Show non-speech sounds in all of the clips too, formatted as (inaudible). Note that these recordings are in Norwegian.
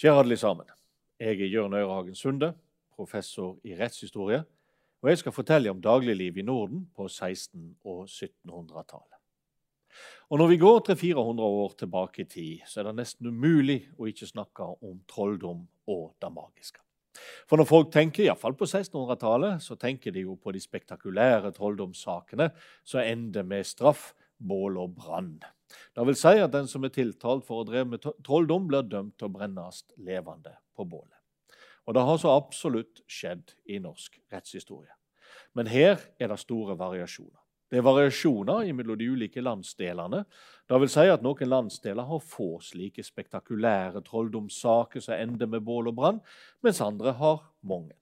Kjære alle sammen. Jeg er Jørn Øyrehagen Sunde, professor i rettshistorie. Og jeg skal fortelle om dagliglivet i Norden på 1600- og 1700-tallet. Og Når vi går 300-400 år tilbake i tid, så er det nesten umulig å ikke snakke om trolldom og det magiske. For når folk tenker, iallfall på 1600-tallet, så tenker de jo på de spektakulære trolldomssakene som ender med straff, bål og brann. Det vil si at den som er tiltalt for å dreve med trolldom, blir dømt til å brennes levende på bålet. Og Det har så absolutt skjedd i norsk rettshistorie. Men her er det store variasjoner. Det er variasjoner mellom de ulike landsdelene. Det vil si at Noen landsdeler har få slike spektakulære trolldomssaker som ender med bål og brann, mens andre har mange.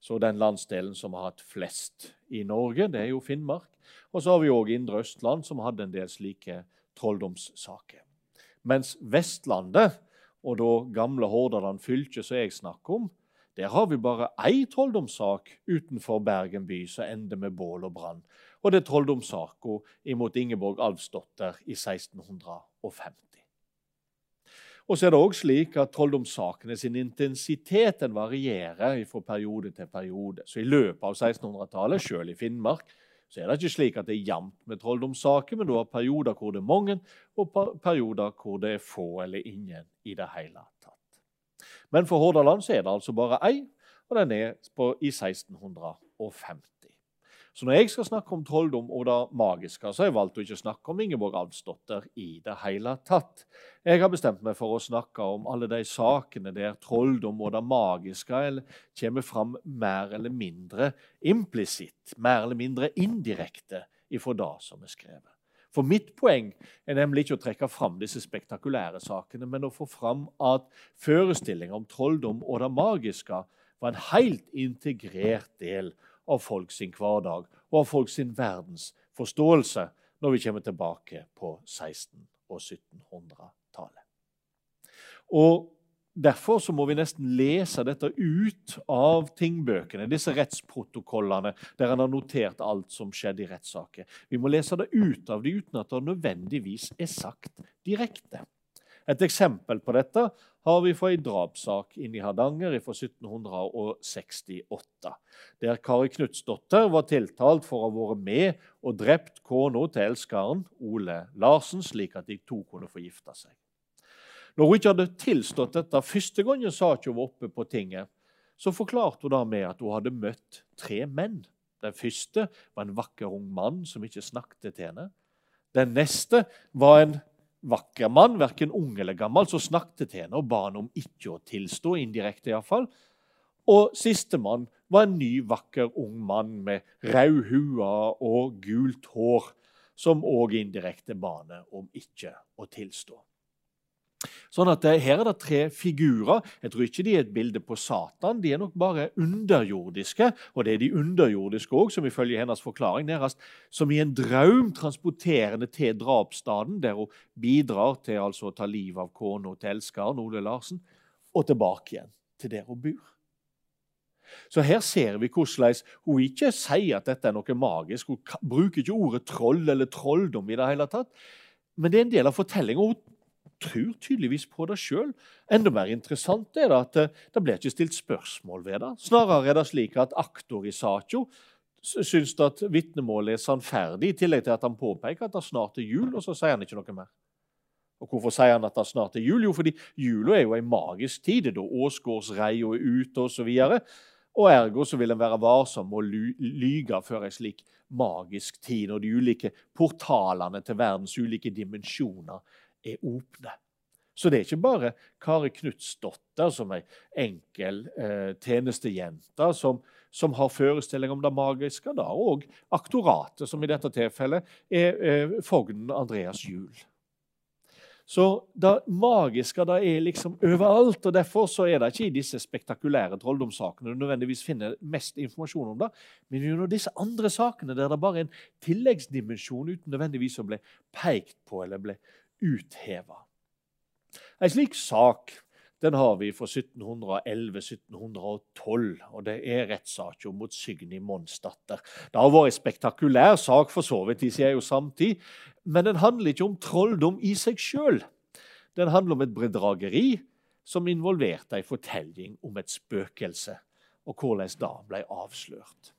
Så Den landsdelen som har hatt flest i Norge, det er jo Finnmark. Og så har vi òg Indre Østland, som hadde en del slike trolldomssaker. Mens Vestlandet, og da gamle Hordaland fylke, som jeg snakker om, der har vi bare ei trolldomssak utenfor Bergen by som ender med bål og brann. Og det er trolldomssaka imot Ingeborg Alvsdotter i 1650. Og så er det også slik at Trolldomssakene sin intensitet varierer fra periode til periode. Så I løpet av 1600-tallet, selv i Finnmark, så er det ikke slik at det er jevnt med trolldomssaker, men du har perioder hvor det er mange, og perioder hvor det er få eller ingen i det hele tatt. Men for Hordaland så er det altså bare ei, og den er på, i 1650. Så når jeg skal snakke om trolldom og det magiske, så har jeg valgt å ikke snakke om Ingeborg Alvsdotter i det hele tatt. Jeg har bestemt meg for å snakke om alle de sakene der trolldom og det magiske kommer fram mer eller mindre implisitt, mer eller mindre indirekte ifra det som er skrevet. For mitt poeng er nemlig ikke å trekke fram disse spektakulære sakene, men å få fram at forestillinga om trolldom og det magiske var en helt integrert del av folk sin hverdag og av folk sin verdensforståelse når vi kommer tilbake på 1600- og 1700-tallet. Og Derfor må vi nesten lese dette ut av tingbøkene, disse rettsprotokollene, der en har notert alt som skjedde i rettssaker. Vi må lese det ut av det uten at det nødvendigvis er sagt direkte. Et eksempel på dette har vi fra en drapssak inne i Hardanger fra 1768, der Kari Knutsdotter var tiltalt for å ha vært med og drept kona til elskeren Ole Larsen, slik at de to kunne få gifte seg. Når hun ikke hadde tilstått dette første gangen saken var oppe på tinget, så forklarte hun da med at hun hadde møtt tre menn. Den første var en vakker ung mann som ikke snakket til henne. Den neste var en vakker mann, verken ung eller gammel, som snakket til henne og ba henne om ikke å tilstå, indirekte iallfall. Og sistemann var en ny, vakker ung mann med rød hue og gult hår, som òg indirekte ba henne om ikke å tilstå. Sånn at eh, Her er det tre figurer. Jeg tror ikke de er et bilde på Satan. De er nok bare underjordiske. Og det er de underjordiske òg, som ifølge hennes forklaring nærmest som i en drøm transporterende til drapsstaden, der hun bidrar til altså å ta livet av kona til elskeren Ole Larsen, og tilbake igjen til der hun bor. Så her ser vi hvordan hun ikke sier at dette er noe magisk. Hun bruker ikke ordet troll eller trolldom i det hele tatt. Men det er en del av fortellinga. Tror tydeligvis på det sjøl. Enda mer interessant er det at eh, det blir ikke stilt spørsmål ved det. Snarere er det slik at aktor i saka syns at vitnemålet er sannferdig, i tillegg til at han påpeker at det snart er jul, og så sier han ikke noe mer. Og Hvorfor sier han at det snart er jul? Jo, fordi jula er jo en magisk tid. Det er da åsgårdsreia er ute osv. Og ergo så vil en være varsom med å lyge før en slik magisk tid, når de ulike portalene til verdens ulike dimensjoner er åpne. Så det er ikke bare Kari Knutsdotter som ei enkel eh, tjenestejente som, som, har forestilling om det magiske. Da òg aktoratet, som i dette tilfellet er eh, fogden Andreas Juel. Så det magiske det er liksom overalt. og Derfor så er det ikke i disse spektakulære trolldomssakene du nødvendigvis finner mest informasjon om det, men i disse andre sakene der det bare er en tilleggsdimensjon uten nødvendigvis å bli pekt på eller bli utheva. En slik sak den har vi fra 1711-1712, og det er rettssaken mot Signy Monsdatter. Det har vært en spektakulær sak for så vidt i sin samtid, men den handler ikke om trolldom i seg sjøl. Den handler om et bedrageri som involverte ei fortelling om et spøkelse, og hvordan det ble avslørt.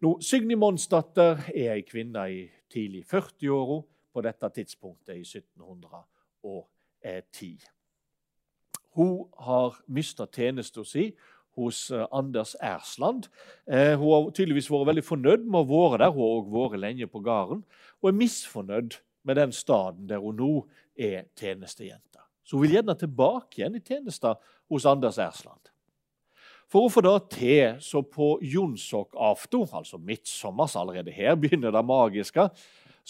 Nå, Signy Monsdatter er ei kvinne i tidlig 40-åra på dette tidspunktet i 1710. Hun har mista tjenesten sin hos eh, Anders Ersland. Eh, hun har tydeligvis vært veldig fornøyd med å være der. Hun har også vært lenge på gården, og er misfornøyd med den staden der hun nå er tjenestejente. Så hun vil gjerne tilbake igjen i tjenesta hos Anders Ersland. For å få det til, så på jonsokaften, altså midtsommers, allerede her begynner det magiske,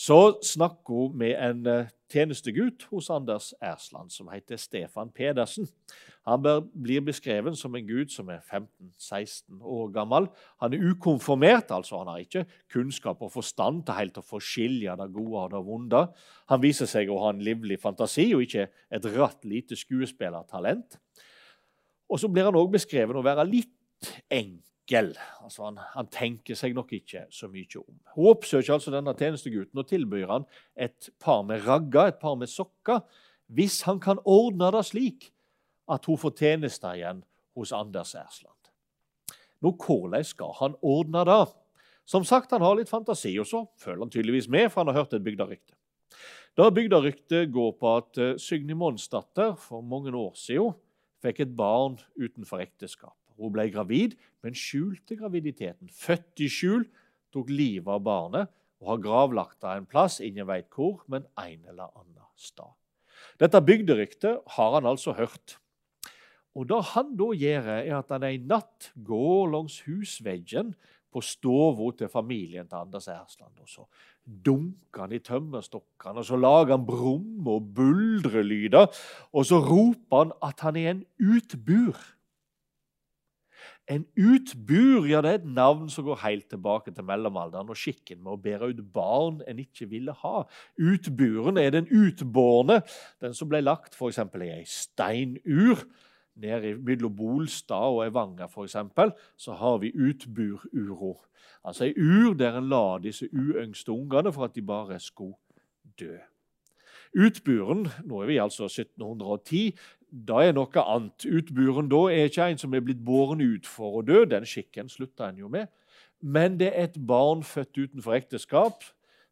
så snakker hun med en eh, tjenestegutt hos Anders Ersland som heter Stefan Pedersen. Han blir beskrevet som en gud som er 15-16 år gammel. Han er ukonformert, altså han har ikke kunnskap og forstand til helt å forskilje det gode og det vonde. Han viser seg å ha en livlig fantasi og ikke et ratt lite skuespillertalent. Og så blir han òg beskrevet å være litt enkel enkel. Altså han, han, tenker seg nok ikke så mye om. Hun oppsøker altså denne tjenestegutten og tilbyr han et par med ragger, et par med sokker, hvis han kan ordne det slik at hun får tjeneste igjen hos Anders Ersland. Nå, Hvordan skal han ordne det? Som sagt, Han har litt fantasi, og så følger han tydeligvis med, for han har hørt et bygderykte. Da bygderyktet går på at uh, Signy Monsdatter for mange år siden fikk et barn utenfor ekteskap. Hun ble gravid, men skjulte graviditeten. Født i skjul, tok livet av barnet og har gravlagt av en plass, ingen veit hvor, men en eller annen sted. Dette bygderyktet har han altså hørt. Og Det han da gjør, er at han en natt går langs husveggen på stua til familien til Anders Ersland. Og så dunker han i tømmerstokkene, og så lager han brumme- og buldrelyder. Og så roper han at han er en utbur. En utbur ja, det er et navn som går helt tilbake til mellomalderen og skikken med å bære ut barn en ikke ville ha. Utburen er den utbårne, den som ble lagt f.eks. i ei steinur. Nede mellom Bolstad og Evanger f.eks. så har vi utbururo. Altså ei ur der en la disse uyngste ungene for at de bare skulle dø. Utburen, nå er vi altså 1710, da er noe annet. Utburen da er ikke en som er blitt båren ut for å dø. Den skikken slutta en jo med. Men det er et barn født utenfor ekteskap,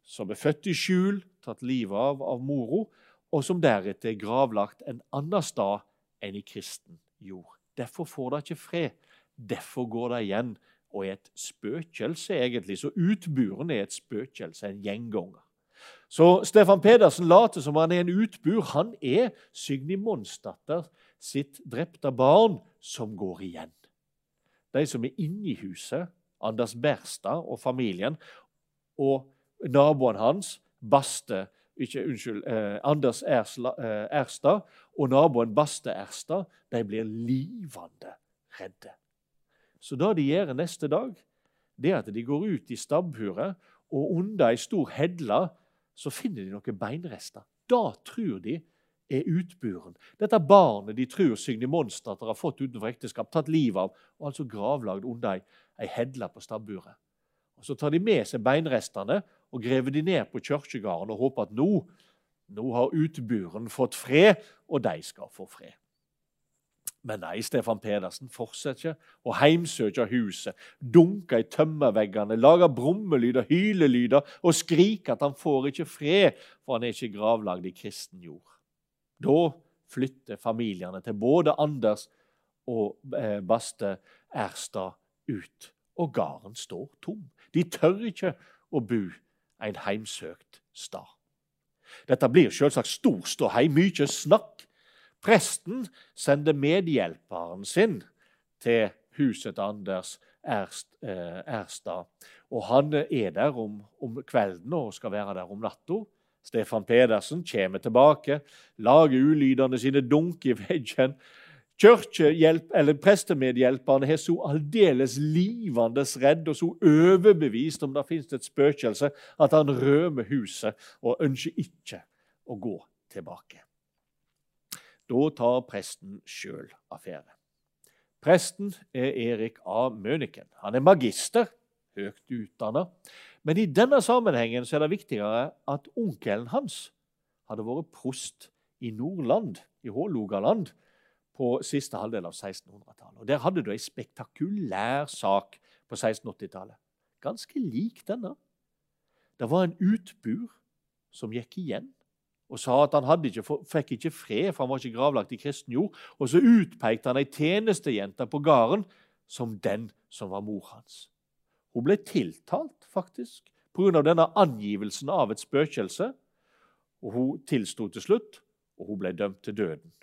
som er født i skjul, tatt livet av av moro, og som deretter er gravlagt en annen sted enn i kristen jord. Derfor får det ikke fred. Derfor går det igjen og er et spøkelse, egentlig. Så utburen er et spøkelse, en gjenganger. Så Stefan Pedersen later som han er en utbur. Han er Signy Monsdatter sitt drepte barn som går igjen. De som er inne i huset, Anders Berstad og familien, og naboen hans, Baste ikke, unnskyld, eh, Anders Ersla, eh, Erstad og naboen Baste Erstad, de blir livende redde. Så det de gjør neste dag, det er at de går ut i stabbhuret, og under ei stor hedle så finner de noen beinrester. Da tror de er utburen. Dette barnet de tror Signy Monsdatter har fått utenfor ekteskap, tatt livet av, og altså gravlagd under ei, ei hedle på stabburet. Og Så tar de med seg beinrestene og graver de ned på kirkegården og håper at nå, nå har utburen fått fred, og de skal få fred. Men nei, Stefan Pedersen fortsetter å heimsøke huset, dunke i tømmerveggene, lage brummelyder, hylelyder og skrike at han får ikke fred, for han er ikke gravlagd i kristen jord. Da flytter familiene til både Anders og eh, Baste Erstad ut, og gården står tom. De tør ikke å bo en heimsøkt stad. Dette blir selvsagt stor ståhei, mye snakk Presten sender medhjelperen sin til huset til Anders eh, Erstad. Og han er der om, om, kvelden og skal være der om natta. Stefan Pedersen kommer tilbake, lager ulydene sine, dunk i veggen. Kirkehjelp, eller Prestemedhjelperen er så aldeles livende redd og så overbevist om det finnes et spøkelse, at han rømer huset og ønsker ikke å gå tilbake. Da tar presten sjøl affære. Presten er Erik A. Møniken. Han er magister, høyt utdanna. Men i denne sammenhengen er det viktigere at onkelen hans hadde vært prost i Nordland, i Hålogaland, på siste halvdel av 1600-tallet. Og Der hadde du ei spektakulær sak på 1680-tallet. Ganske lik denne. Det var en utbur som gikk igjen og sa at han ikke, fikk ikke fred, for han var ikke gravlagt i kristen jord. Og så utpekte han ei tjenestejente på gården som den som var mor hans. Hun ble tiltalt, faktisk, pga. denne angivelsen av et spøkelse. Og Hun tilsto til slutt, og hun ble dømt til døden.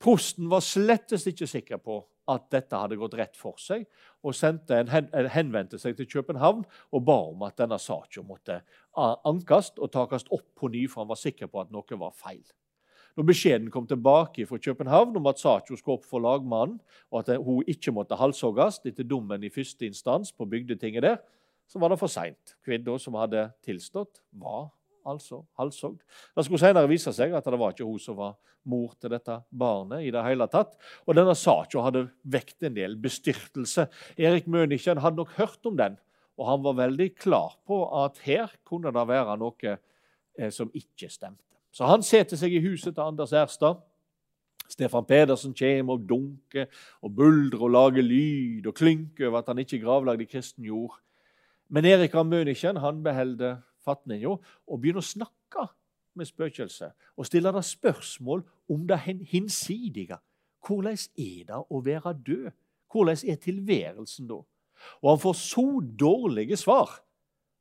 Prosten var slettest ikke sikker på at dette hadde gått rett for seg, og en hen, henvendte seg til København og ba om at denne saken måtte ankes og takes opp på ny, for han var sikker på at noe var feil. Når beskjeden kom tilbake fra København om at saken skulle opp for lagmannen, og at hun ikke måtte halshogges etter dommen i første instans på bygdetinget der, så var det for seint. Kvinna som hadde tilstått, var altså halshogd. Det skulle senere vise seg at det var ikke hun som var mor til dette barnet. i det hele tatt. Og Denne saken hadde vekt en del bestyrtelse. Erik Mønichen hadde nok hørt om den, og han var veldig klar på at her kunne det være noe eh, som ikke stemte. Så han setter seg i huset til Anders Erstad. Stefan Pedersen kommer og dunker og buldrer og lager lyd og klynker over at han ikke gravlagde kristen jord. Men Erik av Mønichen beholder fatninga og begynner å snakke med spøkelset og stille det spørsmål om det hinsidige. Hvordan er det å være død? Hvordan er tilværelsen da? Og han får så dårlige svar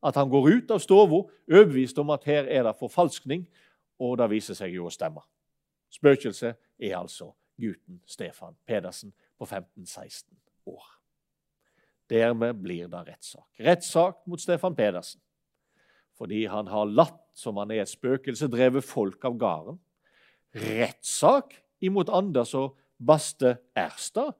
at han går ut av stua overbevist om at her er det forfalskning, og det viser seg jo å stemme. Spøkelset er altså gutten Stefan Pedersen på 15-16 år. Dermed blir det rettssak. Rettssak mot Stefan Pedersen fordi han har latt som han er et spøkelse, drevet folk av gården. Rettssak imot Anders og Baste Erstad,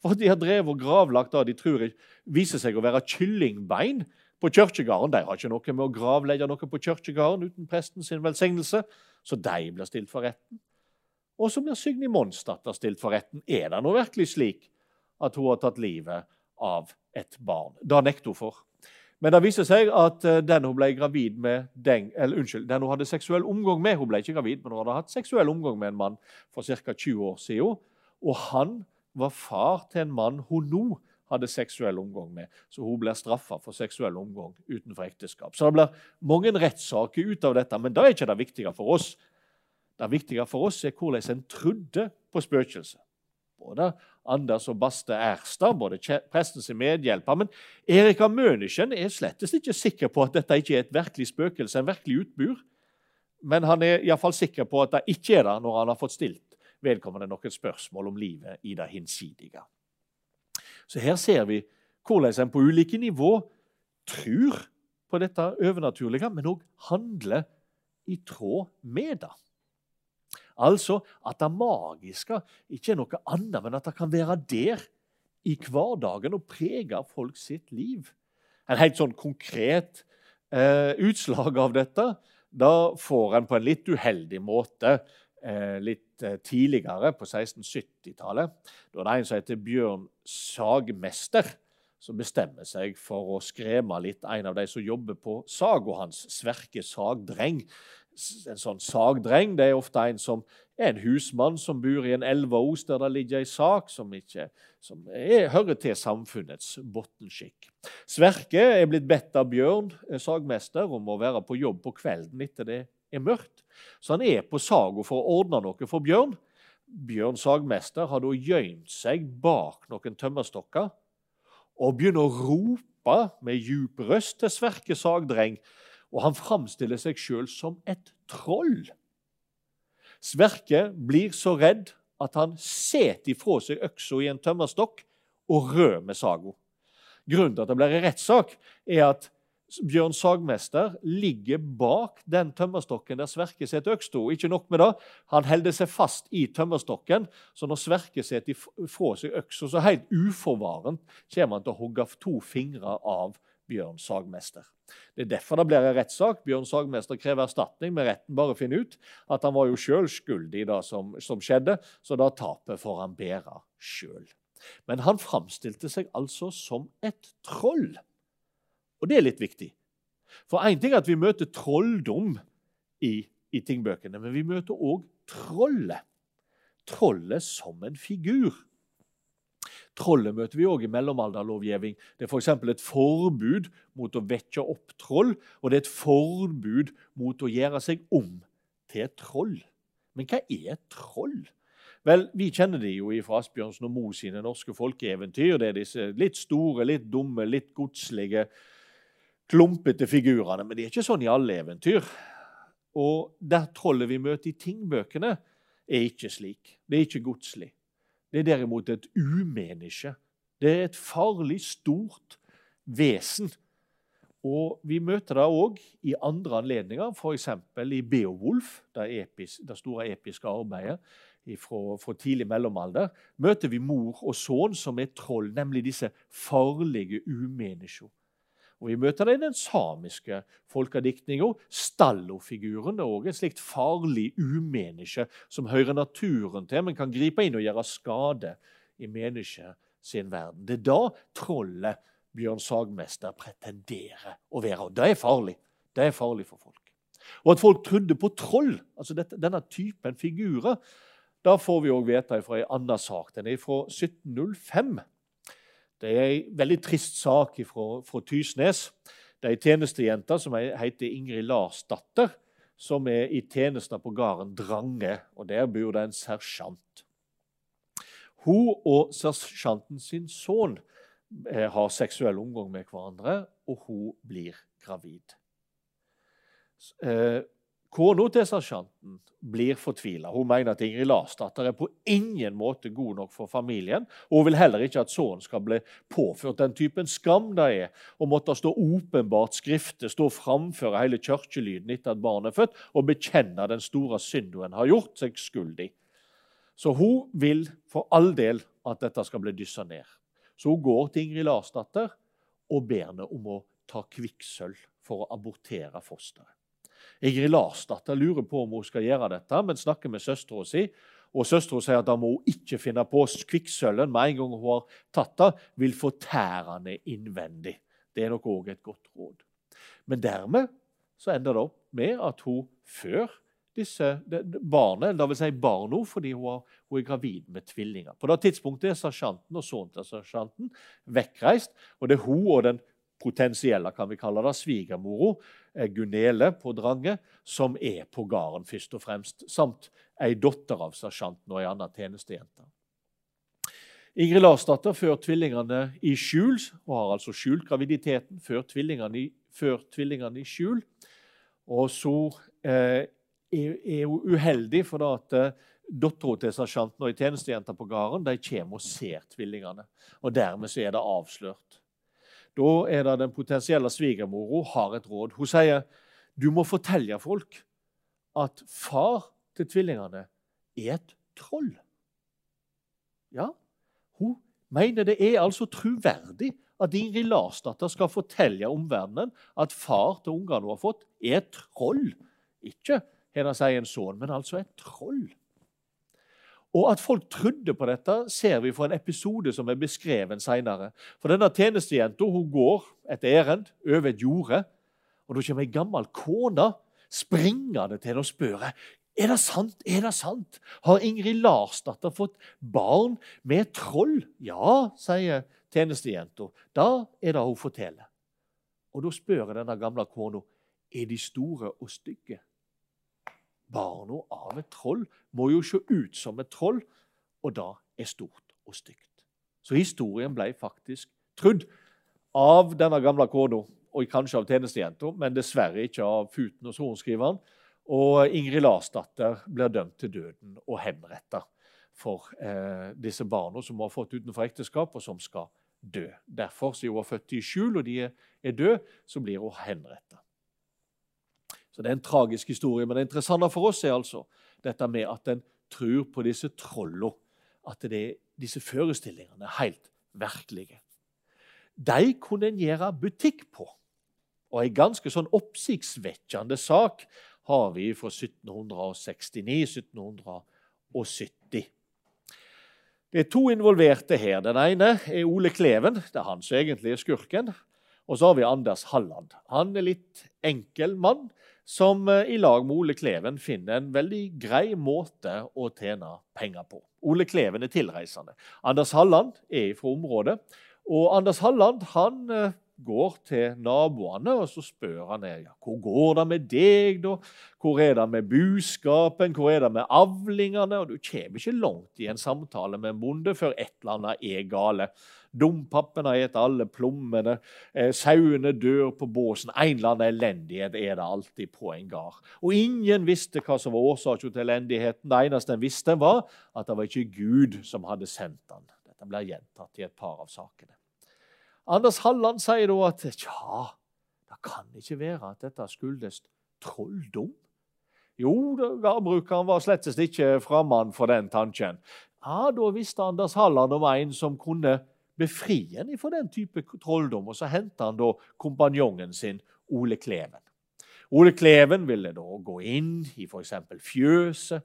for de har drevet og gravlagt det de tror viser seg å være kyllingbein på kirkegården. De har ikke noe med å gravlegge noe på kirkegården uten presten sin velsignelse, så de blir stilt for retten. Og så blir Signy Monsdatter stilt for retten. Er det nå virkelig slik at hun har tatt livet av et barn? Det nekter hun for. Men det viser seg at eh, den hun ble gravid med, den, eller unnskyld, den hun hadde seksuell omgang med Hun ble ikke gravid, men hun hadde hatt seksuell omgang med en mann for ca. 20 år siden. Og han var far til en mann hun nå hadde seksuell omgang med. Så hun blir straffa for seksuell omgang utenfor ekteskap. Så det blir mange rettssaker ut av dette, men det er ikke det viktige for oss. Det viktige for oss er hvordan en trodde på spøkelset. Både Anders og Baste Erstad, både prestens medhjelper. Men Erika Mønichen er slett ikke sikker på at dette ikke er et virkelig spøkelse, en virkelig utbur. Men han er iallfall sikker på at det ikke er det, når han har fått stilt vedkommende noen spørsmål om livet i det hinsidige. Så her ser vi hvordan en på ulike nivå tror på dette overnaturlige, men òg handler i tråd med det. Altså at det magiske ikke er noe annet, men at det kan være der i hverdagen og prege folk sitt liv. En helt sånn konkret eh, utslag av dette da får en på en litt uheldig måte eh, litt eh, tidligere, på 1670-tallet. Da er det en som heter Bjørn Sagmester, som bestemmer seg for å skremme litt en av de som jobber på saga hans, Sverke Sagdreng en sånn sagdreng det er ofte en som er en husmann som bor i en elveos der det ligger ei sak som, ikke, som er, hører til samfunnets bunnskikk. Sverke er blitt bedt av Bjørn, eh, sagmester, om å være på jobb på kvelden etter det er mørkt. Så han er på saga for å ordne noe for Bjørn. Bjørn sagmester har da gjemt seg bak noen tømmerstokker og begynner å rope med djup røst til Sverke sagdreng og han framstiller seg sjøl som et troll. Sverke blir så redd at han setter ifra seg øksa i en tømmerstokk og rød med saga. Grunnen til at det blir en rettssak, er at Bjørn Sagmester ligger bak den tømmerstokken der Sverke setter øksa. Ikke nok med det, han holder seg fast i tømmerstokken, så når Sverke setter ifra seg øksa, så helt uforvarent kommer han til å hogge to fingre av Bjørn Sagmester. Det er derfor det blir en rettssak. Bjørn Sagmester krever erstatning, men retten bare finner ut at han var jo sjøl skyldig i det som, som, skjedde, så da tapet får han bære sjøl. Men han framstilte seg altså som et troll. Og det er litt viktig. For én ting er at vi møter trolldom i, i tingbøkene, men vi møter òg trollet. trollet som en figur. Trollet møter vi òg i mellomalderlovgivning. Det er f.eks. For et forbud mot å vekke opp troll, og det er et forbud mot å gjøre seg om til et troll. Men hva er et troll? Vel, Vi kjenner de jo fra Asbjørnsen og Moe sine norske folkeeventyr. Det er disse litt store, litt dumme, litt godslige, klumpete figurene. Men det er ikke sånn i alle eventyr. Og det trollet vi møter i tingbøkene, er ikke slik. Det er ikke godslig. Det er derimot et umenneske. Det er et farlig, stort vesen. Og Vi møter det òg i andre anledninger, f.eks. i Beowulf, det, epis, det store episke arbeidet fra, fra, tidlig mellomalder, møter vi mor og sønn som er troll, nemlig disse farlige umenneskene. Og Vi møter det i den samiske folkediktninga. Stallofiguren er også et slikt farlig umenneske som hører naturen til, men kan gripe inn og gjøre skade i mennesket sin verden. Det er da trollet Bjørn Sagmester pretenderer å være. Og det er farlig. Det er farlig for folk. Og at folk trodde på troll, altså dette, denne typen figurer, da får vi òg vite fra ei anna sak. Den er fra 1705. Det er ei veldig trist sak fra, fra Tysnes. Det er ei tjenestejente som heter Ingrid Larsdatter, som er i tjeneste på gården Drange. og Der bor det en sersjant. Hun og sersjanten sin sønn eh, har seksuell omgang med hverandre, og hun blir gravid. Kona til sersjanten blir fortvila. Hun mener at Ingrid Larsdatter er på ingen måte god nok for familien. Og hun vil heller ikke at sønnen skal bli påført den typen skam det er å måtte stå åpenbart skrifte, stå framfor hele kirkelyden etter at barnet er født, og bekjenne den store synden har gjort seg skyldig. Så hun vil for all del at dette skal bli dyssa ned. Så hun går til Ingrid Larsdatter og ber henne om å ta kvikksølv for å abortere fosteret. Ingrid Larsdatter lurer på om hun skal gjøre dette, men snakker med søstera si. Og Søstera sier at da må hun ikke finne på kvikksølven med en gang hun har tatt det, vil fortære henne innvendig. Det er nok òg et godt råd. Men dermed så ender det opp med at hun før disse barnet, eller vil si barna, fordi hun, har, hun, er gravid med tvillinger. På det tidspunktet er sersjanten og sønnen til sersjanten vekkreist, og det er hun og den potensielle kan vi kalle det, svigermora, Gunele på Drange, som er på gården først og fremst, samt ei datter av sersjanten og ei anna tjenestejente. Ingrid Larsdatter før tvillingene i skjul, og har altså skjult graviditeten før tvillingene i, før tvillingene i skjul. Og så eh, er hun uheldig, for da at eh, dattera til sersjanten og ei tjenestejente på gården de kommer og ser tvillingene. Og Dermed så er det avslørt. Da er det den potensielle svigermora har et råd. Hun sier du må fortelle folk at far til tvillingene er et troll. Ja, hun mener det er altså troverdig at Ingrid Larsdatter skal fortelle omverdenen at far til ungene hun har fått, er et troll. Ikke henne sier en sønn, men altså et troll. Og at folk trodde på dette, ser vi fra en episode som er beskrevet senere. For denne tjenestejenta går etter ærend over et jorde, og da kommer ei gammel kone springende til henne og spør er det sant? Er det sant? Har Ingrid Larsdatter fått barn med et troll? Ja, sier tjenestejenta. Da er det hun forteller. Og Da spør denne gamle kona er de store og stygge. Barna av et troll må jo se ut som et troll, og da er stort og stygt. Så historien ble faktisk trudd av denne gamle kona, og kanskje av tjenestejenta, men dessverre ikke av Futen og sorenskriveren. Og Ingrid Larsdatter blir dømt til døden og henretta for eh, disse barna som hun har fått utenfor ekteskap, og som skal dø. Derfor, siden hun var født i skjul og de er døde, så blir hun henretta. Så Det er en tragisk historie, men det interessante for oss er altså dette med at en tror på disse trollene. At det, disse forestillingene er helt virkelige. De kunne en gjøre butikk på. Og En ganske sånn oppsiktsvekkende sak har vi fra 1769-1770. Det er to involverte her. Den ene er Ole Kleven. Det er han som egentlig er skurken. Og så har vi Anders Halland. Han er litt enkel mann som eh, i lag med Ole Kleven finner en veldig grei måte å tjene penger på. Ole Kleven er tilreisende. Anders Halland er fra området. Og Anders Halland han eh, går til naboene og så spør han ja, hvor går det med deg. da? Hvor er det med buskapen? Hvor er det med avlingene? Og Du kommer ikke langt i en samtale med en bonde før et eller annet er gale. Dompappen har spist alle plommene, eh, sauene dør på båsen. En eller annen elendighet er det alltid på en gard. Og ingen visste hva som var årsaken til elendigheten. Det eneste en visste, var at det var ikke Gud som hadde sendt han. Dette blir gjentatt i et par av sakene. Anders Halland sier da at tja, det kan ikke være at dette skyldes trolldom. Jo, gårdbrukeren var slett ikke framand for den tanken. Ja, Da visste Anders Halland om en som kunne befri en fra den type trolldom. Og så henta han da kompanjongen sin, Ole Kleven. Ole Kleven ville da gå inn i f.eks. fjøset.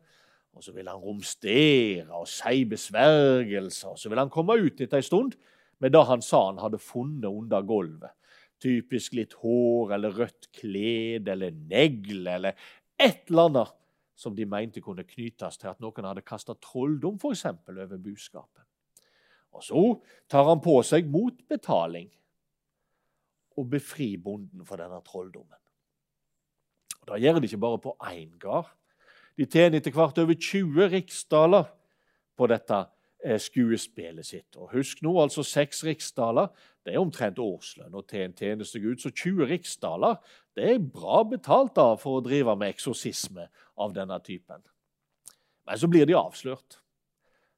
Og så ville han romstere og si besvergelser. og Så ville han komme ut etter ei stund med det han sa han hadde funnet under gulvet. Typisk litt hår eller rødt klede eller negler eller et eller annet som de mente kunne knyttes til at noen hadde kasta trolldom for eksempel, over buskapen. Og Så tar han på seg mot betaling å befri bonden for denne trolldommen. Og Da gjør de ikke bare på én gard. De tjener etter hvert over 20 riksdaler på dette skuespillet sitt. Og Husk nå, altså seks riksdaler det er omtrent årslønn til en tjenestegud. Så 20 riksdaler det er bra betalt da for å drive med eksorsisme av denne typen. Men så blir de avslørt.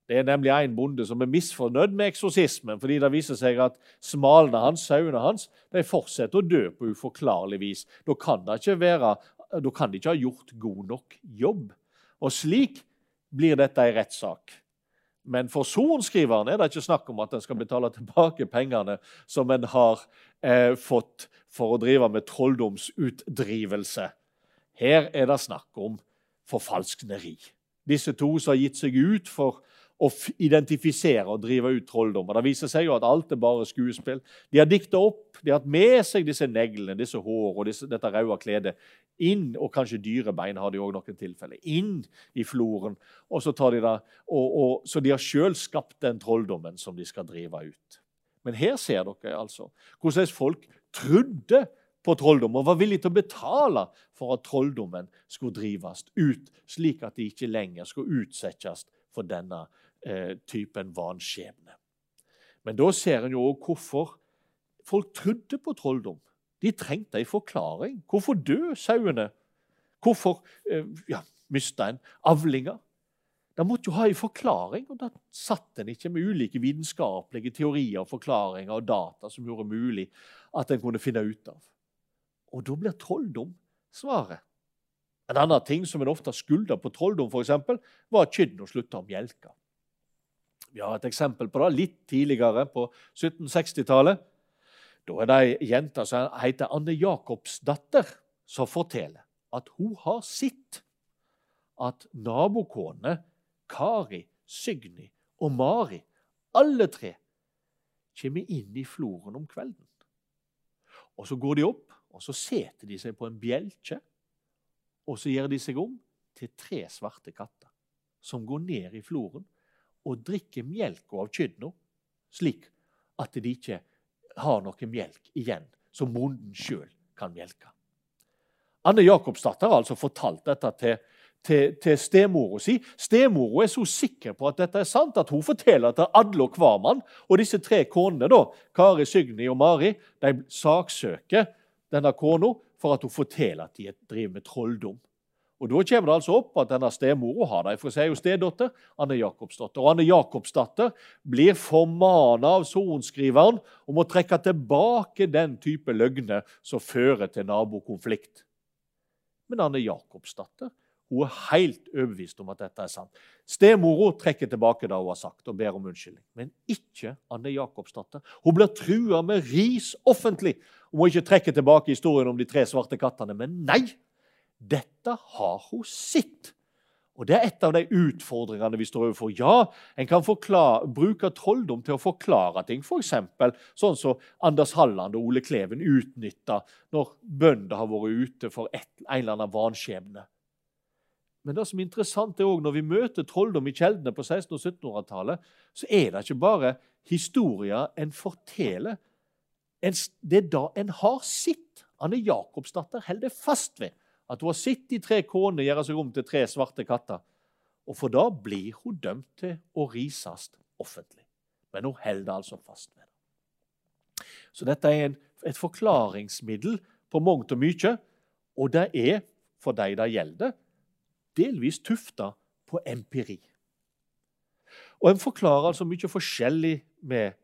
Det er nemlig en bonde som er misfornøyd med eksorsismen fordi det viser seg at smalene hans, sauene hans, de fortsetter å dø på uforklarlig vis. Da kan, være, da kan de ikke ha gjort god nok jobb. Og slik blir dette en rettssak. Men for sorenskriveren er det ikke snakk om at en skal betale tilbake pengene som en har eh, fått for å drive med trolldomsutdrivelse. Her er det snakk om forfalskneri. Disse to som har gitt seg ut for å identifisere og drive ut trolldommer. Det viser seg jo at alt er bare skuespill. De har dikta opp, de har hatt med seg disse neglene, disse hår og disse, dette røde kledet inn, og kanskje dyrebein har de òg noen tilfeller, inn i floren. Og så, tar de det, og, og, så de har sjøl skapt den trolldommen som de skal drive ut. Men her ser dere altså hvordan folk trodde på trolldom og var villige til å betale for at trolldommen skulle drives ut, slik at de ikke lenger skulle utsettes for denne eh, typen vanskjebne. Men da ser en jo òg hvorfor folk trodde på trolldom. De trengte en forklaring. Hvorfor døde sauene? Hvorfor eh, ja, mista en avlinger? De måtte jo ha en forklaring, og da satt en ikke med ulike vitenskapelige teorier og forklaringer og data som gjorde mulig at en kunne finne ut av. Og da blir trolldom svaret. En annen ting som en ofte skylda på trolldom, for eksempel, var at kyrne slutta å melke. Vi har et eksempel på det litt tidligere, på 1760-tallet. Da er det ei jente som heter Anne Jacobsdatter, som forteller at hun har sett at nabokonene Kari, Signy og Mari, alle tre, kommer inn i floren om kvelden. Og Så går de opp og så seter de seg på en bjelke og så gjør de seg om til tre svarte katter som går ned i floren og drikker melka av kyrne, slik at de ikke har noe melk igjen som bonden sjøl kan melke. Anne Jacobsdatter har altså fortalt dette til, til, til stemora si. Stemora er så sikker på at dette er sant at hun forteller til alle og hver mann. Og disse tre konene, da, Kari, Signy og Mari, de saksøker denne kona for at hun forteller at de driver med trolldom. Og Da kommer det altså opp at denne stemora har det, for seg jo stedatter, Anne Jacobsdatter. Og Anne Jacobsdatter blir formana av sorenskriveren om å trekke tilbake den type løgner som fører til nabokonflikt. Men Anne Jacobsdatter hun er helt overbevist om at dette er sant. Stemora trekker tilbake det hun har sagt, og ber om unnskyldning. Men ikke Anne Jacobsdatter. Hun blir trua med ris offentlig om hun ikke trekker tilbake historien om de tre svarte kattene. Men nei! Dette har hun sett. Og Det er et av de utfordringene vi står overfor. Ja, en kan forklare, bruke trolldom til å forklare ting. F.eks. sånn som Anders Halland og Ole Kleven utnytta når bønder har vært ute for et, en eller annen vanskjebne. Men det som er interessant er også når vi møter trolldom i kjeldene på 1600- og 1700-tallet, så er det ikke bare historier en forteller. Det er da en har sitt. Anne Jakobsdatter holder fast ved at hun har sett de tre konene gjøre seg om til tre svarte katter. Og for da blir hun dømt til å rises offentlig. Men hun holder altså fast ved det. Så dette er en, et forklaringsmiddel på mangt og mye, og det er, for de det gjelder, delvis tufta på empiri. Og En forklarer altså mye forskjellig med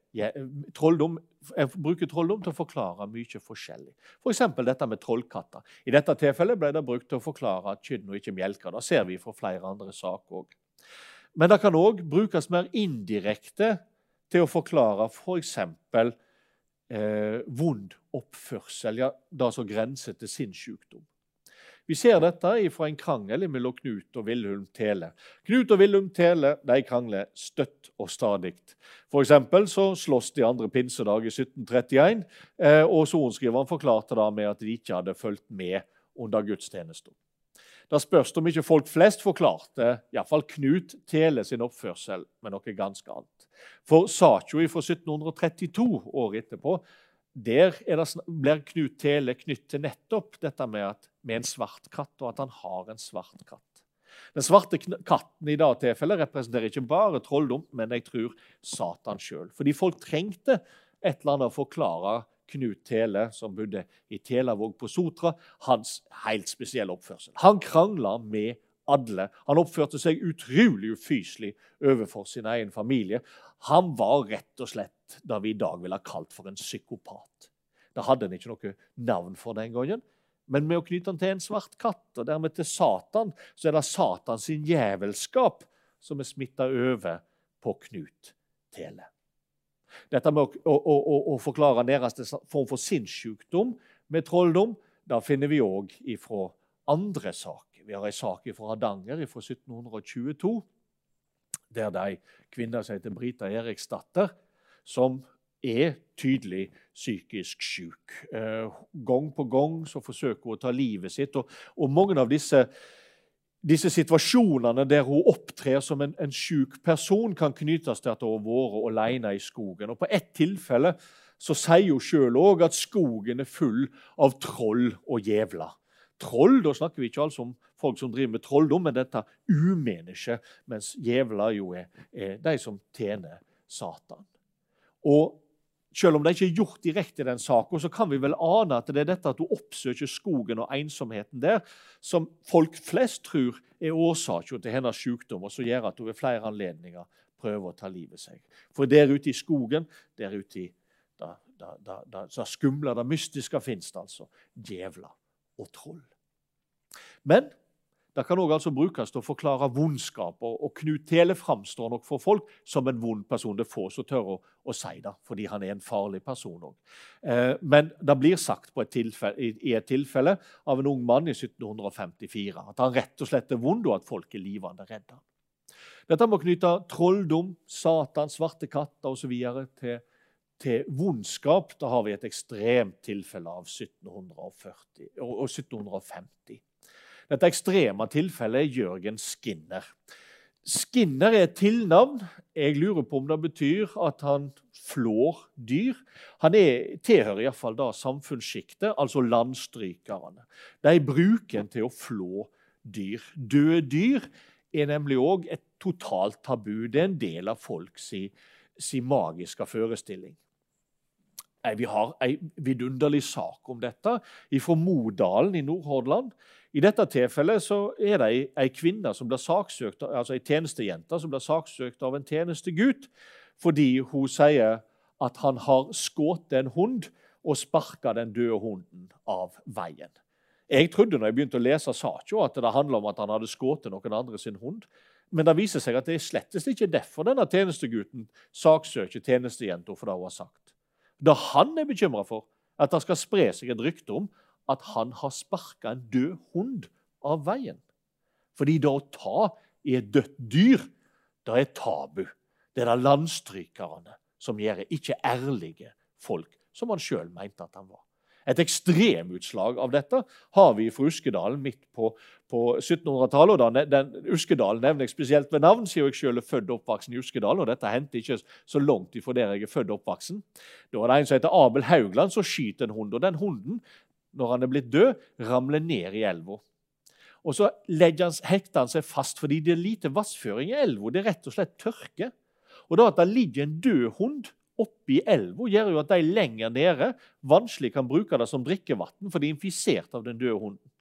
trolldom. Jeg bruker trolldom til å forklare mye forskjellig. F.eks. For dette med trollkatter. I dette tilfellet ble det brukt til å forklare at kyrne ikke melker. Det ser vi fra flere andre saker òg. Men det kan òg brukes mer indirekte til å forklare f.eks. For eh, vond oppførsel, ja, det som grenser til sinnssykdom. Vi ser dette fra en krangel mellom Knut og Vilhelm Tele. Knut og Vilhelm Tele de krangler støtt og stadig. For så slåss de andre pinsedag i 1731, eh, og sorenskriveren forklarte da med at de ikke hadde fulgt med under gudstjenesten. Da spørs det om ikke folk flest forklarte iallfall Knut Tele sin oppførsel med noe ganske annet. For saka fra 1732, året etterpå, der det, blir Knut Tele knytt til nettopp dette med, at, med, en svart katt, og at han har en svart katt. Den svarte katten i dag tilfellet representerer ikke bare trolldom, men jeg tror Satan sjøl. Fordi folk trengte et eller annet å forklare Knut Tele, som bodde i Telavåg på Sotra, hans helt spesielle oppførsel. Han krangla med alle. Han oppførte seg utrolig ufyselig overfor sin egen familie. Han var rett og slett det vi i dag ville ha kalt for en psykopat. Det hadde han ikke noe navn for den gangen. Men med å knytte han til en svart katt, og dermed til Satan, så er det Satans jævelskap som er smitta over på Knut Tele. Dette med å, å, å, å forklare deres form for sinnssykdom med trolldom, da finner vi òg ifra andre saker. Vi har en sak fra Hardanger fra 1722, der det er ei kvinne som heter Brita Eriksdatter, som er tydelig psykisk syk. Eh, gang på gang så forsøker hun å ta livet sitt. Og, og mange av disse, disse, situasjonene der hun opptrer som en, en syk person, kan knyttes til at hun har vært alene i skogen. Og På ett tilfelle så sier hun sjøl òg at skogen er full av troll og djevler troll. Da snakker vi ikke altså om folk som driver med trolldom, men dette umennesket, mens djevler jo er, er, de som tjener Satan. Og selv om det ikke er gjort direkte i den saken, så kan vi vel ane at det er dette at du oppsøker skogen og ensomheten der, som folk flest tror er årsaken til hennes sykdom, og som gjør at hun ved flere anledninger prøver å ta livet seg. For der ute i skogen, der ute i da, da, da, da skumle, det mystiske, fins det altså djevler og troll. Men det kan også altså brukes til å forklare vondskaper. Og, Knut Tele framstår nok for folk som en vond person. Det er få som tør å, å, si det, fordi han er en farlig person òg. Eh, men det blir sagt et tilfelle, i, et tilfelle av en ung mann i 1754 at han rett og slett er vond, og at folk er livende redde. Dette må knytte trolldom, Satan, svarte katter osv. til til vondskap, da har vi et ekstremt tilfelle av 1740 og 1750. Dette ekstreme tilfellet er Jørgen Skinner. Skinner er et tilnavn. Jeg lurer på om det betyr at han flår dyr. Han er, tilhører iallfall da samfunnssjiktet, altså landstrykerne. De bruker en til å flå dyr. Døde dyr er nemlig òg et totalt tabu. Det er en del av folks si, si magiske forestilling. Vi har en vidunderlig sak om dette fra Modalen i Nordhordland. I dette tilfellet så er det ei, kvinne som blir saksøkt, altså ei tjenestejente som blir saksøkt av en tjenestegutt fordi hun sier at han har skutt en hund og sparka den døde hunden av veien. Jeg trodde når jeg begynte å lese saken, at det handla om at han hadde skutt noen andre sin hund. Men det viser seg at det er slettes ikke derfor denne tjenestegutten saksøker tjenestejenta for det hun har sagt. Det han er bekymra for, at det skal spre seg et rykte om at han har sparka en død hund av veien. Fordi da å ta i et dødt dyr, det er tabu. Det er det landstrykerne som gjør, ikke ærlige folk, som han sjøl mente at han var. Et ekstremutslag av dette har vi fra Uskedalen midt på, på 1700-tallet. og den, Uskedalen nevner jeg spesielt ved navn, siden jeg selv er født og oppvoksen i Uskedalen. og Dette hendte ikke så langt ifra der jeg er født og oppvoksen. Da var det en som heter Abel Haugland, som skyter en hund. og Den hunden, når han er blitt død, ramler ned i elva. Og så han, hekter han seg fast fordi det er lite vassføring i elva. Det er rett og slett tørke. Og da at det ligger en død hund oppi elva, gjør jo at de lenger nede vanskelig kan bruke det som drikkevann, for de er infisert av den døde hunden.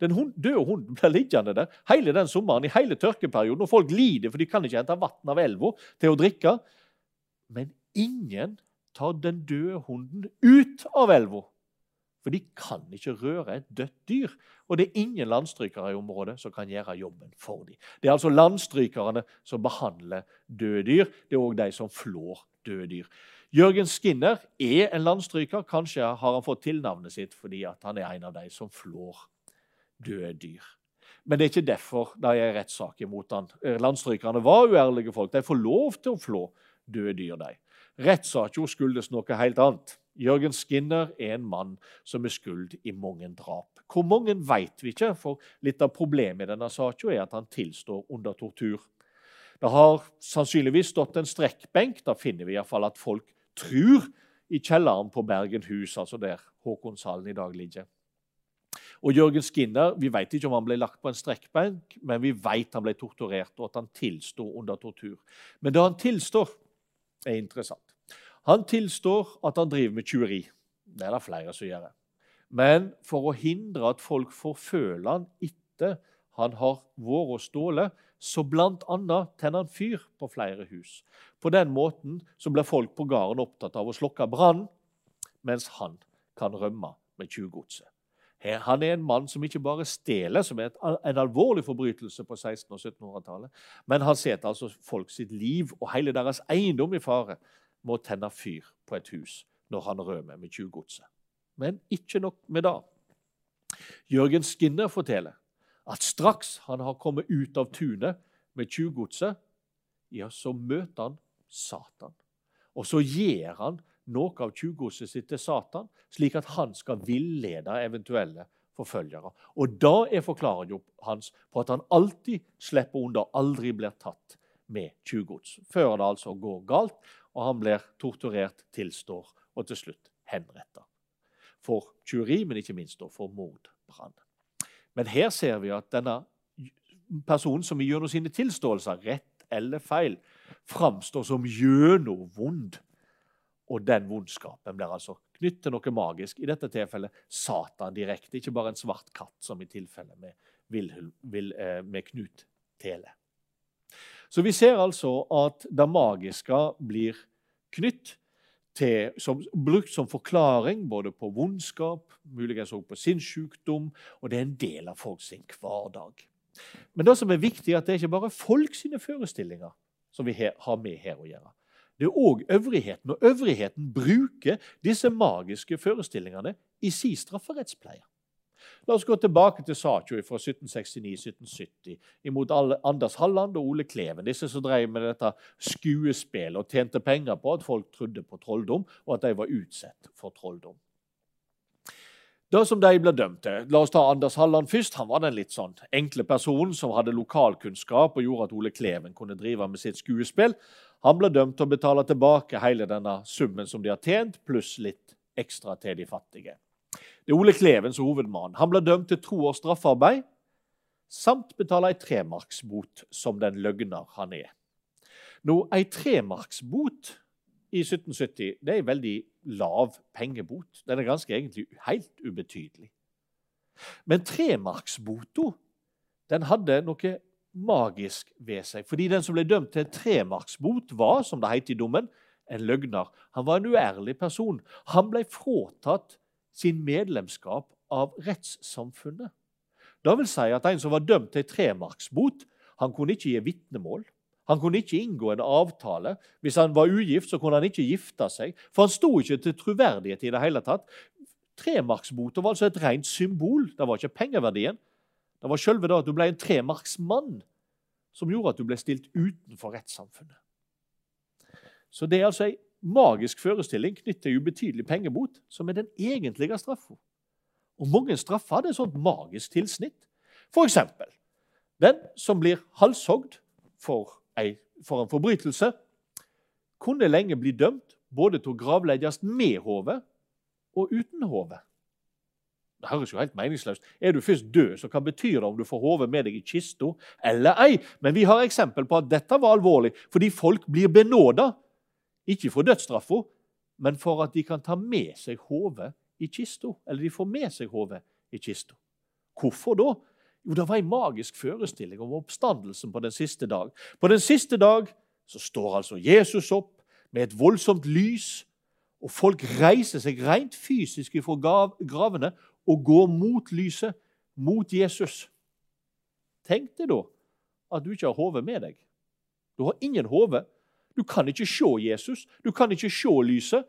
Den hund, døde hunden (laughs) blir liggende der hele den sommeren, i hele tørkeperioden, og folk lider, for de kan ikke hente vann av elva til å drikke. Men ingen tar den døde hunden ut av elva. For de kan ikke røre et dødt dyr. Og det er ingen landstrykere i området som kan gjøre jobben for dem. Det er altså landstrykerne som behandler døde dyr. Det er òg de som flår døde dyr. Jørgen Skinner er en landstryker. Kanskje har han fått tilnavnet sitt fordi han er en av de som flår døde dyr. Men det er ikke derfor det er rettssak mot han. Landstrykerne var uærlige folk. De får lov til å flå døde dyr. de. Rettssaken skyldes noe helt annet. Jørgen Skinner er en mann som er skuld i mange drap. Hvor mange vet vi ikke, for litt av problemet i denne saken er at han tilstår under tortur. Det har sannsynligvis stått en strekkbenk. Da finner vi iallfall at folk tror i kjelleren på Bergen hus, altså der Håkonshallen i dag ligger. Og Jørgen Skinner, Vi vet ikke om han ble lagt på en strekkbenk, men vi vet han ble torturert, og at han tilsto under tortur. Men det han tilstår, er interessant. Han tilstår at han driver med tjuveri. Det er det flere som gjør. Men for å hindre at folk forføler han etter han har vært og stålet, så bl.a. tenner han fyr på flere hus. På den måten så blir folk på gården opptatt av å slokke brannen, mens han kan rømme med tjuvgodset. Han er en mann som ikke bare stjeler, som er en alvorlig forbrytelse på 1600- og 1700-tallet, men han setter altså folk sitt liv og hele deres eiendom i fare med å tenne fyr på et hus når han rømmer med tjuvgodset. Men ikke nok med det. Jørgen Skinner forteller at straks han har kommet ut av tunet med tjuvgodset, ja, så møter han Satan. Og så gir han noe av tjuvgodset sitt til Satan, slik at han skal villede eventuelle forfølgere. Og da er forklaringen hans på at han alltid slipper unna, aldri blir tatt med tjuvgods. Før det altså går galt, og han blir torturert, tilstår og til slutt henrettet. For tjuveri, men ikke minst for mordbrann. Men her ser vi at denne personen som gjennom sine tilståelser, rett eller feil, framstår som gjennomvond. Og den vondskapen blir altså knyttet til noe magisk. I dette tilfellet Satan direkte, ikke bare en svart katt, som i tilfellet med, eh, med Knut Tele. Så vi ser altså at det magiske blir knytt til, som, brukt som forklaring både på vondskap, muligens også på sinnssykdom, og det er en del av folk sin hverdag. Men det som er viktig, er at det er ikke bare folk sine forestillinger som vi her, har med her å gjøre. Det er òg øvrigheten, og øvrigheten bruker disse magiske forestillingene i sin strafferettspleie. La oss gå tilbake til saka fra 1769-1770 imot Anders Halland og Ole Kleven. Disse som drev med dette skuespillet og tjente penger på at folk trodde på trolldom, og at de var utsatt for trolldom. Det som de ble dømt til, La oss ta Anders Halland først. Han var den litt sånn enkle personen som hadde lokalkunnskap og gjorde at Ole Kleven kunne drive med sitt skuespill. Han ble dømt til å betale tilbake hele denne summen som de har tjent, pluss litt ekstra til de fattige. Det er Ole Kleven som hovedmann. Han ble dømt til to års straffarbeid samt betale ei tremarksbot som den løgner han er. Nå, Ei tremarksbot i 1770 det er en veldig lav pengebot. Den er ganske egentlig helt ubetydelig. Men tremarksbota den hadde noe magisk ved seg. Fordi den som ble dømt til tremarksbot, var, som det heter i dommen, en løgner. Han var en uærlig person. Han ble fratatt sin medlemskap av rettssamfunnet. Det vil si at En som var dømt til tremarksbot, han kunne ikke gi vitnemål. Han kunne ikke inngå en avtale. Hvis han var ugift, så kunne han ikke gifte seg. For han sto ikke til troverdighet i det hele tatt. Tremarksbota var altså et rent symbol. Det var ikke pengeverdien. Det var sjølve det at du ble en tremarksmann. som gjorde at du ble stilt utenfor rettssamfunnet. Så det er altså ei magisk forestilling knyttet til ubetydelig pengebot som er den egentlige straffa. Og mange straffer hadde et sånt magisk tilsnitt. For eksempel den som blir halshogd for, for en forbrytelse, kunne lenge bli dømt både til å gravlegges med hodet og uten hode. Det høres jo helt meningsløst Er du først død, så hva betyr det om du får hodet med deg i kista eller ei? Men vi har eksempel på at dette var alvorlig, fordi folk blir benåda. Ikke for dødsstraffa, men for at de kan ta med seg hodet i kista. Eller de får med seg hodet i kista. Hvorfor da? Jo, det var en magisk forestilling om oppstandelsen på den siste dag. På den siste dag så står altså Jesus opp med et voldsomt lys, og folk reiser seg rent fysisk fra gravene og går mot lyset, mot Jesus. Tenk deg da at du ikke har hodet med deg. Du har ingen hode. Du kan ikke se Jesus, du kan ikke se lyset.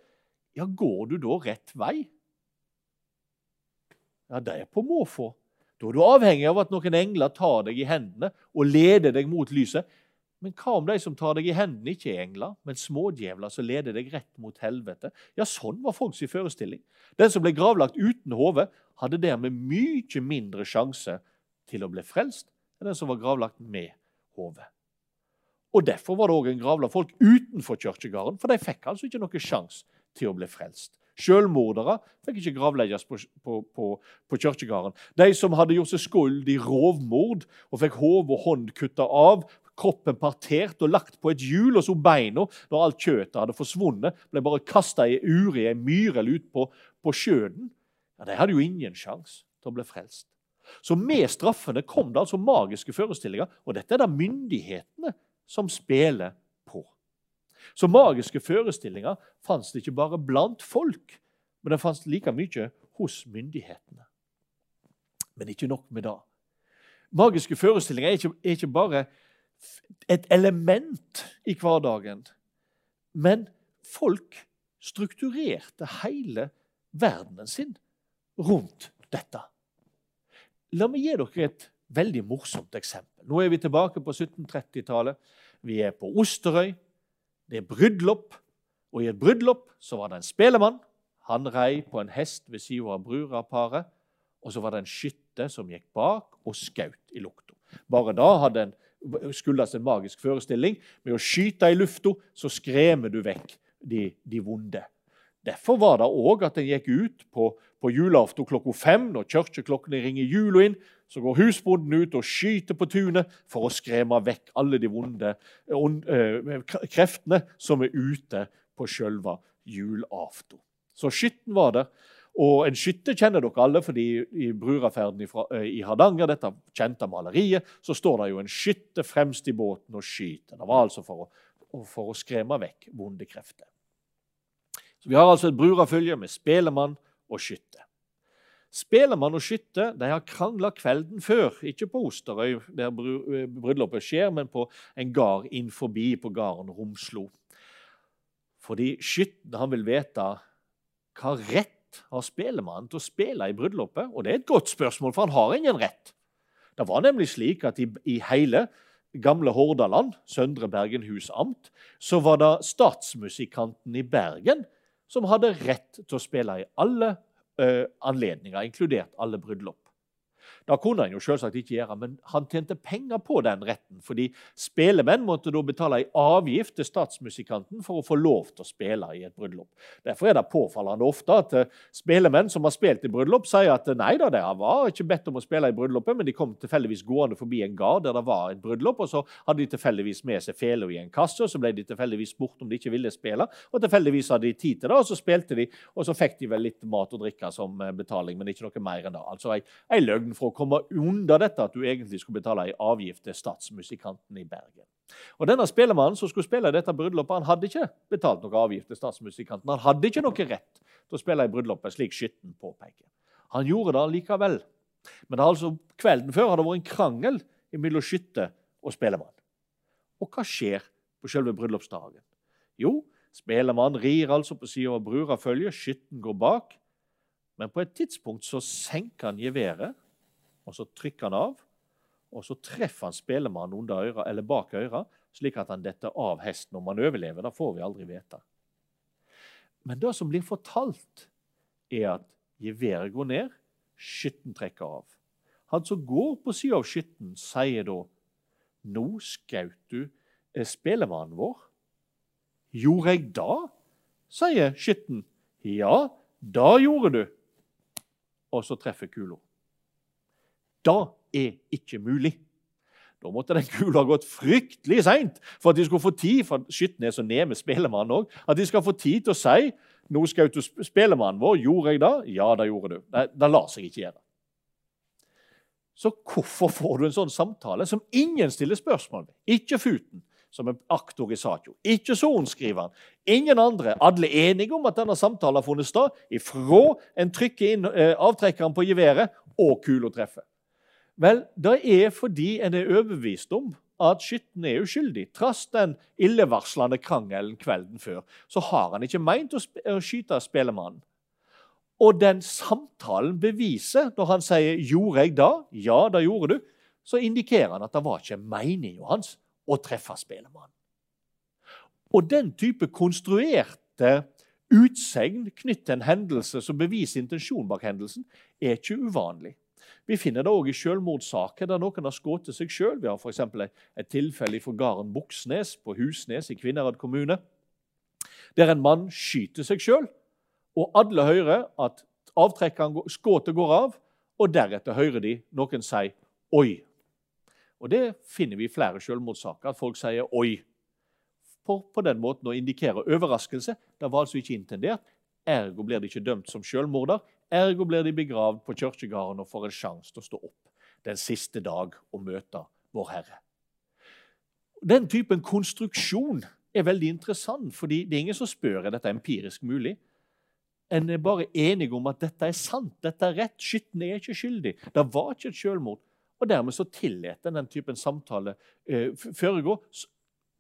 Ja, går du da rett vei? Ja, det er på måfå. Da er du avhengig av at noen engler tar deg i hendene og leder deg mot lyset. Men hva om de som tar deg i hendene, ikke er engler, men smådjevler som leder deg rett mot helvete? Ja, sånn var folks forestilling. Den som ble gravlagt uten hode, hadde dermed mye mindre sjanse til å bli frelst enn den som var gravlagt med hode. Og Derfor var det òg en gravla folk utenfor kirkegården, for de fikk altså ikke noen sjanse til å bli frelst. Selvmordere fikk ikke gravlegges på, på, på, på kirkegården. De som hadde gjort seg skuld i rovmord og fikk hode og hånd kutta av, kroppen partert og lagt på et hjul, og så beina, når alt kjøttet hadde forsvunnet, ble bare kasta i ure i ei myr eller ut på, på sjøen. Ja, De hadde jo ingen sjanse til å bli frelst. Så med straffene kom det altså magiske forestillinger, og dette er det myndighetene som spiller på. Så magiske forestillinger fantes ikke bare blant folk, men det fantes like mye hos myndighetene. Men ikke nok med det. Magiske forestillinger er ikke, er ikke bare et element i hverdagen. Men folk strukturerte hele verdenen sin rundt dette. La meg gi dere et veldig morsomt eksempel. Nå er vi tilbake på 1730-tallet. Vi er på Osterøy. Det er bryllup. Og i et bryllup så var det en spelemann. Han rei på en hest ved siden av bruraparet. Og så var det en skytte som gikk bak og skjøt i lukta. Bare da hadde en skyldes en magisk forestilling. Med å skyte i lufta så skremmer du vekk de, de vonde. Derfor var det òg at en gikk ut på, på julaften klokka fem, når kirkeklokkene ringer jula inn. Så går husbonden ut og skyter på tunet for å skremme vekk alle de vonde øh, kreftene som er ute på sjølve julaften. Så skytten var der. Og en skytter kjenner dere alle, fordi i Bruraferden i Hardanger, dette kjente maleriet, så står det jo en skytter fremst i båten og skyter. Det var altså for å, for å skremme vekk vonde krefter. Så Vi har altså et brurafølge med spelemann og skytte. Spelemann og skytte de har krangla kvelden før, ikke på Osterøy, der bryllupet skjer, men på en gard inn forbi på gården Romslo. Fordi skytten vil vite hva rett har spelemannen til å spille i bryllupet? Og det er et godt spørsmål, for han har ingen rett. Det var nemlig slik at i, i hele gamle Hordaland, Søndre Bergenhus amt, så var det statsmusikanten i Bergen som hadde rett til å spille i alle uh, anledninger, inkludert alle bryllup. Det kunne han jo selvsagt ikke gjøre, men han tjente penger på den retten. fordi spelemenn måtte da betale en avgift til statsmusikanten for å få lov til å spille i et bryllup. Derfor er det påfallende ofte at eh, spelemenn som har spilt i bryllup, sier at nei da, de var ikke bedt om å spille i bryllupet, men de kom tilfeldigvis gående forbi en gard der det var et bryllup, og så hadde de tilfeldigvis med seg fela i en kasse, og så ble de tilfeldigvis spurt om de ikke ville spille, og tilfeldigvis hadde de tid til det, og så spilte de, og så fikk de vel litt mat og drikke som eh, betaling, men ikke noe mer enn det. Altså ei løgn fra komme under dette at du egentlig skulle betale en avgift til statsmusikanten i Bergen. Og Denne spillemannen som skulle spille dette bryllupet, han hadde ikke betalt noe avgift til statsmusikanten. Han hadde ikke noe rett til å spille i bryllupet, slik Skytten påpeker. Han gjorde det likevel. Men altså, kvelden før hadde det vært en krangel mellom skytte og spelemann. Og hva skjer på selve bryllupsdagen? Jo, spelemann rir altså på sida av brurafølget, skytten går bak. Men på et tidspunkt så senker han geværet, og så trykker han av. og så treffer han spelemannen under øra, eller bak øret, slik at han detter av hesten. Om han overlever, det får vi aldri vite. Men det som blir fortalt, er at geværet går ned, skytten trekker av. Han som går på sida av skytten, sier da Nå skjøt du eh, spelemannen vår. Gjorde jeg da? sier skytten. Ja, da gjorde du. Og så treffer kula. Da er ikke mulig. Da måtte den (laughs) kula gått fryktelig seint for at de skulle få tid for Skytnes nede med spelemannen òg, at de skal få tid til å si nå skjøt du spelemannen vår. Gjorde jeg det? Ja, det gjorde du. Det, det lar seg ikke gjøre. Så hvorfor får du en sånn samtale som ingen stiller spørsmål ved? Ikke Futen, som er aktor i saka. Ikke sorenskriveren. Ingen andre. Alle enige om at denne samtalen har funnet sted ifra en trykker inn eh, avtrekkeren på geværet og kula treffer. Vel, det er fordi en er overbevist om at skytten er uskyldig. Trass den illevarslende krangelen kvelden før, så har han ikke meint å, å skyte spelemannen. Og den samtalen beviser, når han sier 'gjorde jeg da', ja, det gjorde du, så indikerer han at det var ikke meninga hans å treffe spelemannen. Og den type konstruerte utsegn knyttet til en hendelse som beviser intensjonen bak hendelsen, er ikke uvanlig. Vi finner det òg i selvmordssaker der noen har skutt seg sjøl. Vi har f.eks. et tilfelle fra gården Buksnes på Husnes i Kvinnherad kommune, der en mann skyter seg sjøl, og alle hører at avtrekkeren, skuddet går av, og deretter hører de noen si 'oi'. Og Det finner vi i flere selvmordssaker, at folk sier 'oi' for på den måten å indikere overraskelse. Det var altså ikke intendert. Ergo blir de ikke dømt som selvmorder. Ergo blir de begravd på kirkegården og får en sjanse til å stå opp den siste dag og møte Vår Herre. Den typen konstruksjon er veldig interessant, fordi det er ingen som spør om dette er empirisk mulig. En er bare enige om at dette er sant, dette er rett, skytten er ikke skyldig. Det var ikke et selvmord. Og Dermed så tillater den typen samtale eh, foregå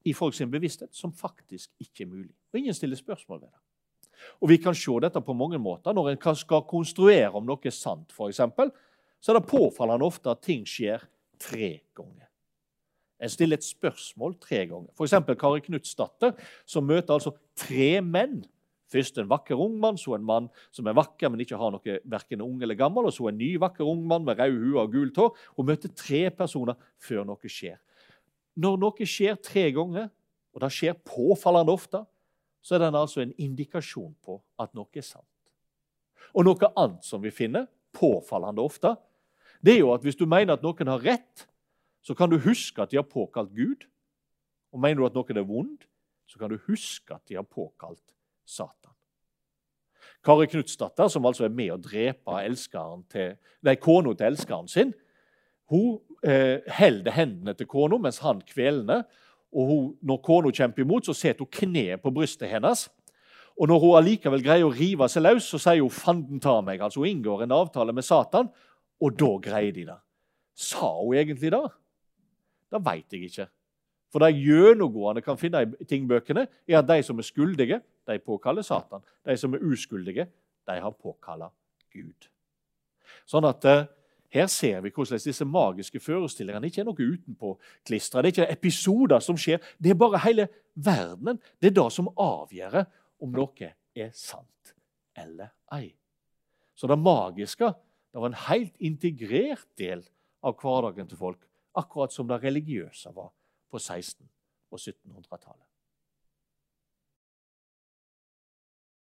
i folks bevissthet som faktisk ikke er mulig. Og ingen stiller spørsmål ved det. Og Vi kan se dette på mange måter. Når en skal konstruere om noe er sant, for eksempel, så er det påfallende ofte at ting skjer tre ganger. En stiller et spørsmål tre ganger. F.eks. Kari Knutsdatter, som møter altså tre menn. Først en vakker ung mann, så en mann som er vakker, men ikke har noe verken ung eller gammel, og så en ny vakker ung mann med rød hue og gult hår. Hun møter tre personer før noe skjer. Når noe skjer tre ganger, og det skjer påfallende ofte, så er den altså en indikasjon på at noe er sant. Og noe annet som vi finner påfallende ofte, det er jo at hvis du mener at noen har rett, så kan du huske at de har påkalt Gud. Og mener du at noen er vond, så kan du huske at de har påkalt Satan. Kari Knutsdatter, som altså er med å drepe til, kona til elskeren sin, hun eh, holder hendene til kona mens han kvelner og hun, når kona kjemper imot, så setter hun kneet på brystet hennes. Og når hun allikevel greier å rive seg løs, så sier hun 'fanden ta meg'. Altså Hun inngår en avtale med Satan, og da greier de det. Sa hun egentlig det? Det veit jeg ikke. For det gjennomgående kan finne i tingbøkene, er at de som er skyldige, de påkaller Satan. De som er uskyldige, de har påkalla Gud. Sånn at eh, her ser vi hvordan disse magiske forestillingene ikke er noe utenpå klistra. Det er ikke episoder som skjer. Det er bare hele verdenen. Det er det som avgjør om noe er sant eller ei. Så det magiske det var en helt integrert del av hverdagen til folk, akkurat som det religiøse var på 1600- og 1700-tallet.